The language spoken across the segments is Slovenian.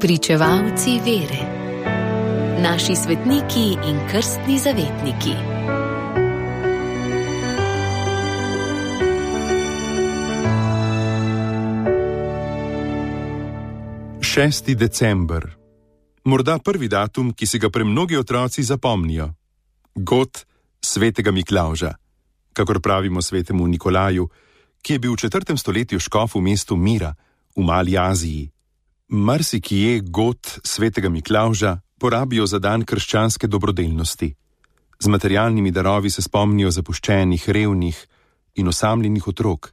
Pričevalci vere, naši svetniki in krstni zavetniki. Šesti december. Morda prvi datum, ki si ga premnogi otroci zapomnijo. God svetega Miklauža, kakor pravimo svetemu Nikolaju, ki je bil v četrtem stoletju škof v mestu Mira v Mali Aziji. Marsikje god svetega Miklauža porabijo za dan krščanske dobrodelnosti. Z materialnimi darovi se spomnijo zapuščenih, revnih in osamljenih otrok.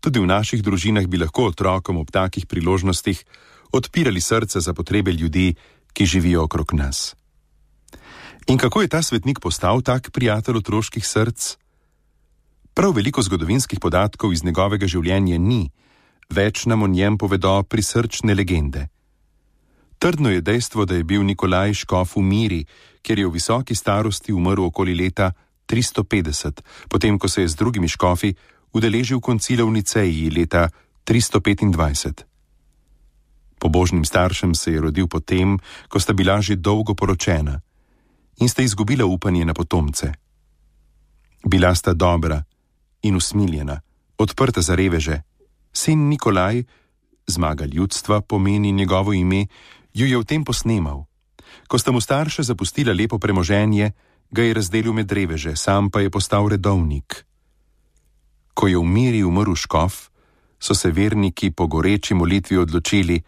Tudi v naših družinah bi lahko otrokom ob takih priložnostih odpirali srce za potrebe ljudi, ki živijo okrog nas. In kako je ta svetnik postal tak prijatelj otroških src? Prav veliko zgodovinskih podatkov iz njegovega življenja ni, več nam o njem povedo prisrčne legende. Trdno je dejstvo, da je bil Nikolaj Škof v Miri, kjer je v visoki starosti umrl okoli leta 350, potem ko se je z drugimi škofi udeležil koncila v Niceji leta 325. Pobožnim staršem se je rodil potem, ko sta bila že dolgo poročena in sta izgubila upanje na potomce. Bila sta dobra in usmiljena, odprta za reveže. Sin Nikolaj, zmaga ljudstva pomeni njegovo ime, ju je v tem posnemal. Ko sta mu starša zapustila lepo premoženje, ga je razdelil med reveže, sam pa je postal redovnik. Ko je v miri umrl škof, so se verniki po goreči molitvi odločili: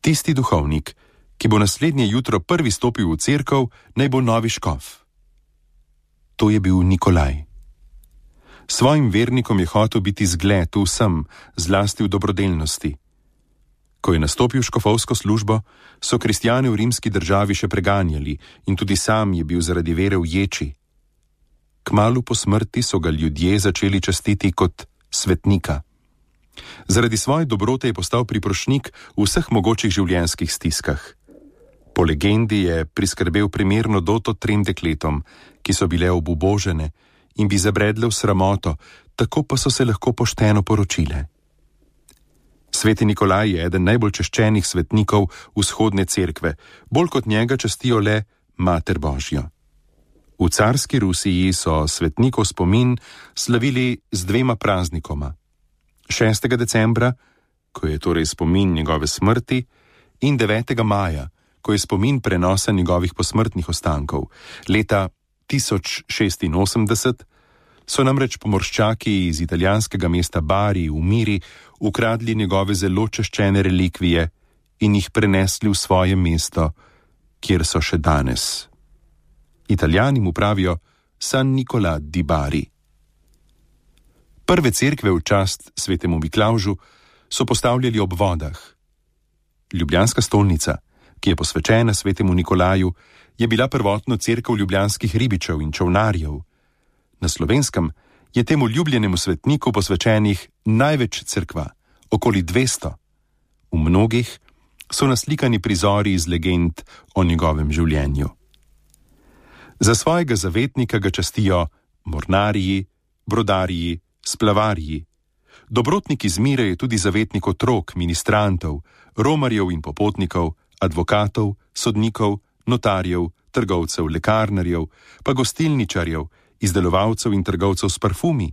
tisti duhovnik, ki bo naslednje jutro prvi stopil v cerkev, naj bo novi škof. To je bil Nikolaj. Svojim vernikom je hotel biti zgled vsem, zlasti v dobrodelnosti. Ko je nastopil škofovsko službo, so kristijane v rimski državi še preganjali in tudi sam je bil zaradi vere v ječi. Kmalu po smrti so ga ljudje začeli častiti kot svetnika. Zaradi svoje dobrote je postal priprošnik v vseh mogočih življenjskih stiskah. Po legendi je priskrbel primerno doto trem dekletom, ki so bile obubožene in bi zabredle v sramoto, tako pa so se lahko pošteno poročile. Sveti Nikolaj je eden najbolj češčenih svetnikov vzhodne cerkve, bolj kot njega častijo le Mater Božjo. V carski Rusiji so svetnikov spomin slavili z dvema praznikoma: 6. decembra, ko je torej spomin njegove smrti, in 9. maja, ko je spomin prenosa njegovih posmrtnih ostankov. Leta 1086 so namreč pomorščaki iz italijanskega mesta Bari v Miri ukradli njegove zelo češčene relikvije in jih prenesli v svoje mesto, kjer so še danes. Italijani mu pravijo San Nicola di Bari. Prve cerkve v čast svetemu Miklaužu so postavljali ob vodah. Ljubljanska stolnica, ki je posvečena svetemu Nikolaju, je bila prvotno cerkev ljubljanskih ribičev in čovnarjev. Na slovenskem je temu ljubljenemu svetniku posvečenih največ cerkva, okoli 200. V mnogih so naslikani prizori iz legend o njegovem življenju. Za svojega zavetnika ga častijo mornarji, brodarji, splavarji. Dobrotnik iz mire je tudi zavetnik otrok, ministrantov, romarjev in popotnikov, advokatov, sodnikov, notarjev, trgovcev, lekarnarjev, pa gostilničarjev, izdelovalcev in trgovcev s parfumi,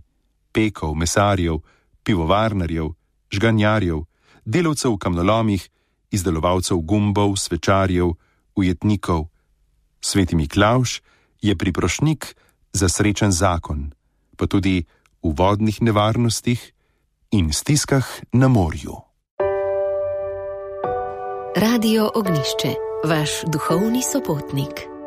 pekov, mesarjev, pivovarnarjev, žganjarjev, delavcev v kamnolomih, izdelovalcev gumbov, svečarjev, ujetnikov. Sveti Miklauš je priprošnik za srečen zakon, pa tudi v vodnih nevarnostih in stiskah na morju. Radio Ognišče, vaš duhovni sopotnik.